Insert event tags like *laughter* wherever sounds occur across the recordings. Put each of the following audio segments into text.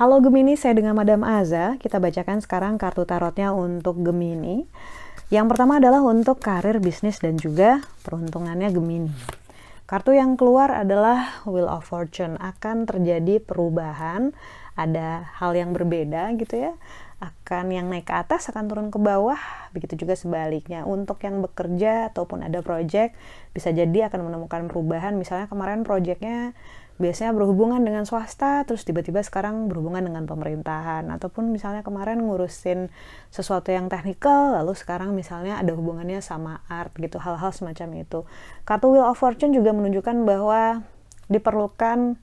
Halo Gemini, saya dengan Madam Aza. Kita bacakan sekarang kartu tarotnya untuk Gemini. Yang pertama adalah untuk karir, bisnis, dan juga peruntungannya Gemini. Kartu yang keluar adalah Wheel of Fortune. Akan terjadi perubahan, ada hal yang berbeda gitu ya. Akan yang naik ke atas akan turun ke bawah, begitu juga sebaliknya. Untuk yang bekerja ataupun ada project, bisa jadi akan menemukan perubahan. Misalnya kemarin projectnya biasanya berhubungan dengan swasta terus tiba-tiba sekarang berhubungan dengan pemerintahan ataupun misalnya kemarin ngurusin sesuatu yang teknikal lalu sekarang misalnya ada hubungannya sama art gitu hal-hal semacam itu kartu Wheel of Fortune juga menunjukkan bahwa diperlukan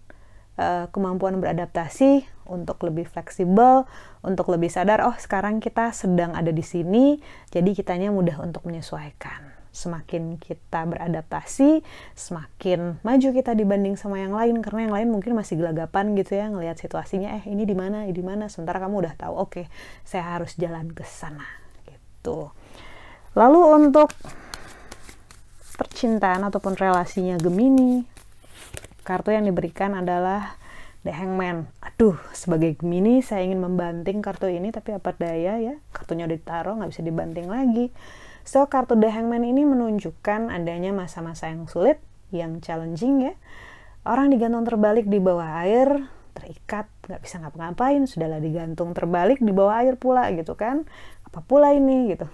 uh, kemampuan beradaptasi untuk lebih fleksibel untuk lebih sadar oh sekarang kita sedang ada di sini jadi kitanya mudah untuk menyesuaikan semakin kita beradaptasi, semakin maju kita dibanding sama yang lain karena yang lain mungkin masih gelagapan gitu ya ngelihat situasinya eh ini di mana, di mana sementara kamu udah tahu oke, okay, saya harus jalan ke sana gitu. Lalu untuk percintaan ataupun relasinya Gemini, kartu yang diberikan adalah The Hangman. Aduh, sebagai Gemini saya ingin membanting kartu ini tapi apa daya ya, kartunya udah ditaruh nggak bisa dibanting lagi So, kartu The Hangman ini menunjukkan adanya masa-masa yang sulit, yang challenging ya. Orang digantung terbalik di bawah air, terikat, nggak bisa ngapa-ngapain, sudahlah digantung terbalik di bawah air pula gitu kan. Apa pula ini gitu.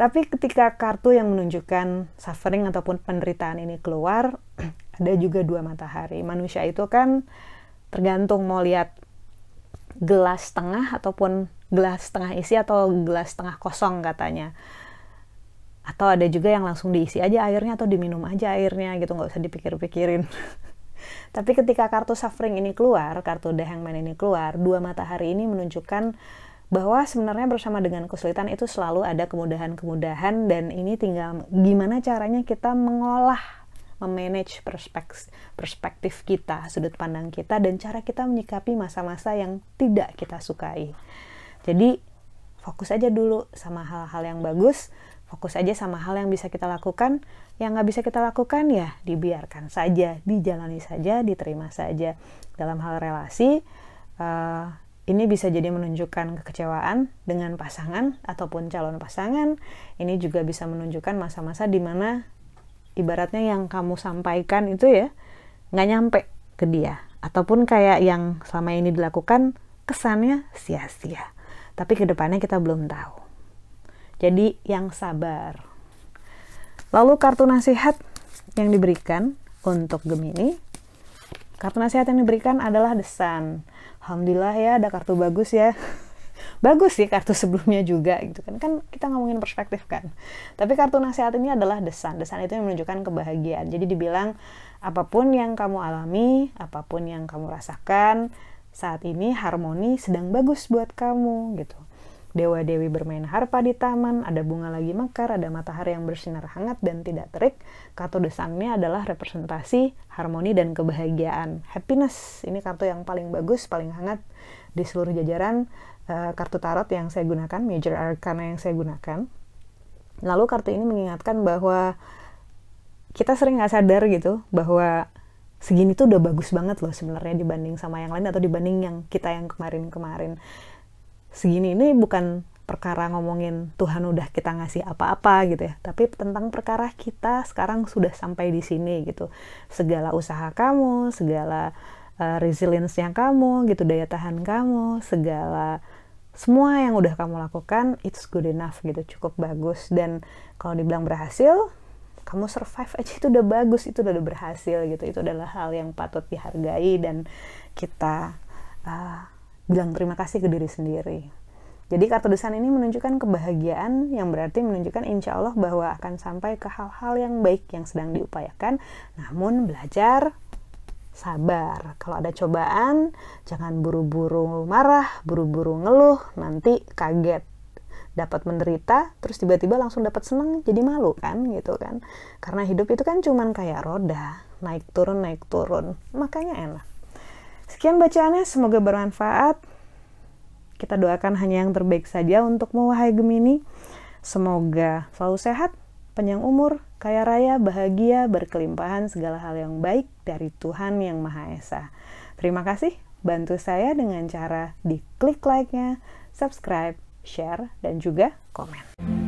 Tapi ketika kartu yang menunjukkan suffering ataupun penderitaan ini keluar, ada juga dua matahari. Manusia itu kan tergantung mau lihat gelas tengah ataupun gelas tengah isi atau gelas tengah kosong katanya atau ada juga yang langsung diisi aja airnya atau diminum aja airnya gitu nggak usah dipikir-pikirin *laughs* tapi ketika kartu suffering ini keluar kartu the hangman ini keluar dua matahari ini menunjukkan bahwa sebenarnya bersama dengan kesulitan itu selalu ada kemudahan-kemudahan dan ini tinggal gimana caranya kita mengolah memanage perspektif, kita, sudut pandang kita, dan cara kita menyikapi masa-masa yang tidak kita sukai. Jadi, fokus aja dulu sama hal-hal yang bagus, fokus aja sama hal yang bisa kita lakukan. Yang nggak bisa kita lakukan ya dibiarkan saja dijalani saja diterima saja. Dalam hal relasi uh, ini bisa jadi menunjukkan kekecewaan dengan pasangan ataupun calon pasangan. Ini juga bisa menunjukkan masa-masa di mana ibaratnya yang kamu sampaikan itu ya nggak nyampe ke dia ataupun kayak yang selama ini dilakukan kesannya sia-sia tapi ke depannya kita belum tahu jadi yang sabar. Lalu kartu nasihat yang diberikan untuk Gemini. Kartu nasihat yang diberikan adalah The Sun. Alhamdulillah ya ada kartu bagus ya. *laughs* bagus sih kartu sebelumnya juga gitu kan. Kan kita ngomongin perspektif kan. Tapi kartu nasihat ini adalah. The Sun itu yang menunjukkan kebahagiaan. Jadi dibilang apa pun yang kamu alami, apa pun yang kamu rasakan, saat ini harmoni sedang bagus buat kamu gitu. Dewa-dewi bermain harpa di taman, ada bunga lagi mekar, ada matahari yang bersinar hangat dan tidak terik. Kartu desangnya adalah representasi harmoni dan kebahagiaan. Happiness, ini kartu yang paling bagus, paling hangat di seluruh jajaran uh, kartu tarot yang saya gunakan, major arcana yang saya gunakan. Lalu kartu ini mengingatkan bahwa kita sering nggak sadar gitu bahwa segini tuh udah bagus banget loh sebenarnya dibanding sama yang lain atau dibanding yang kita yang kemarin-kemarin segini ini bukan perkara ngomongin Tuhan udah kita ngasih apa-apa gitu ya. Tapi tentang perkara kita sekarang sudah sampai di sini gitu. Segala usaha kamu segala uh, resilience yang kamu gitu daya tahan kamu segala semua yang udah kamu lakukan it's good enough gitu cukup bagus. Dan kalau dibilang berhasil kamu survive aja itu udah bagus itu udah berhasil gitu. Itu adalah hal yang patut dihargai dan kita uh, bilang terima kasih ke diri sendiri. Jadi kartu desain ini menunjukkan kebahagiaan yang berarti menunjukkan insya Allah bahwa akan sampai ke hal-hal yang baik yang sedang diupayakan. Namun belajar sabar. Kalau ada cobaan, jangan buru-buru marah, buru-buru ngeluh, nanti kaget dapat menderita terus tiba-tiba langsung dapat senang jadi malu kan gitu kan karena hidup itu kan cuman kayak roda naik turun naik turun makanya enak Sekian bacaannya, semoga bermanfaat. Kita doakan hanya yang terbaik saja untuk wahai Gemini. Semoga selalu sehat, panjang umur, kaya raya, bahagia, berkelimpahan segala hal yang baik dari Tuhan Yang Maha Esa. Terima kasih, bantu saya dengan cara di klik like-nya, subscribe, share, dan juga komen.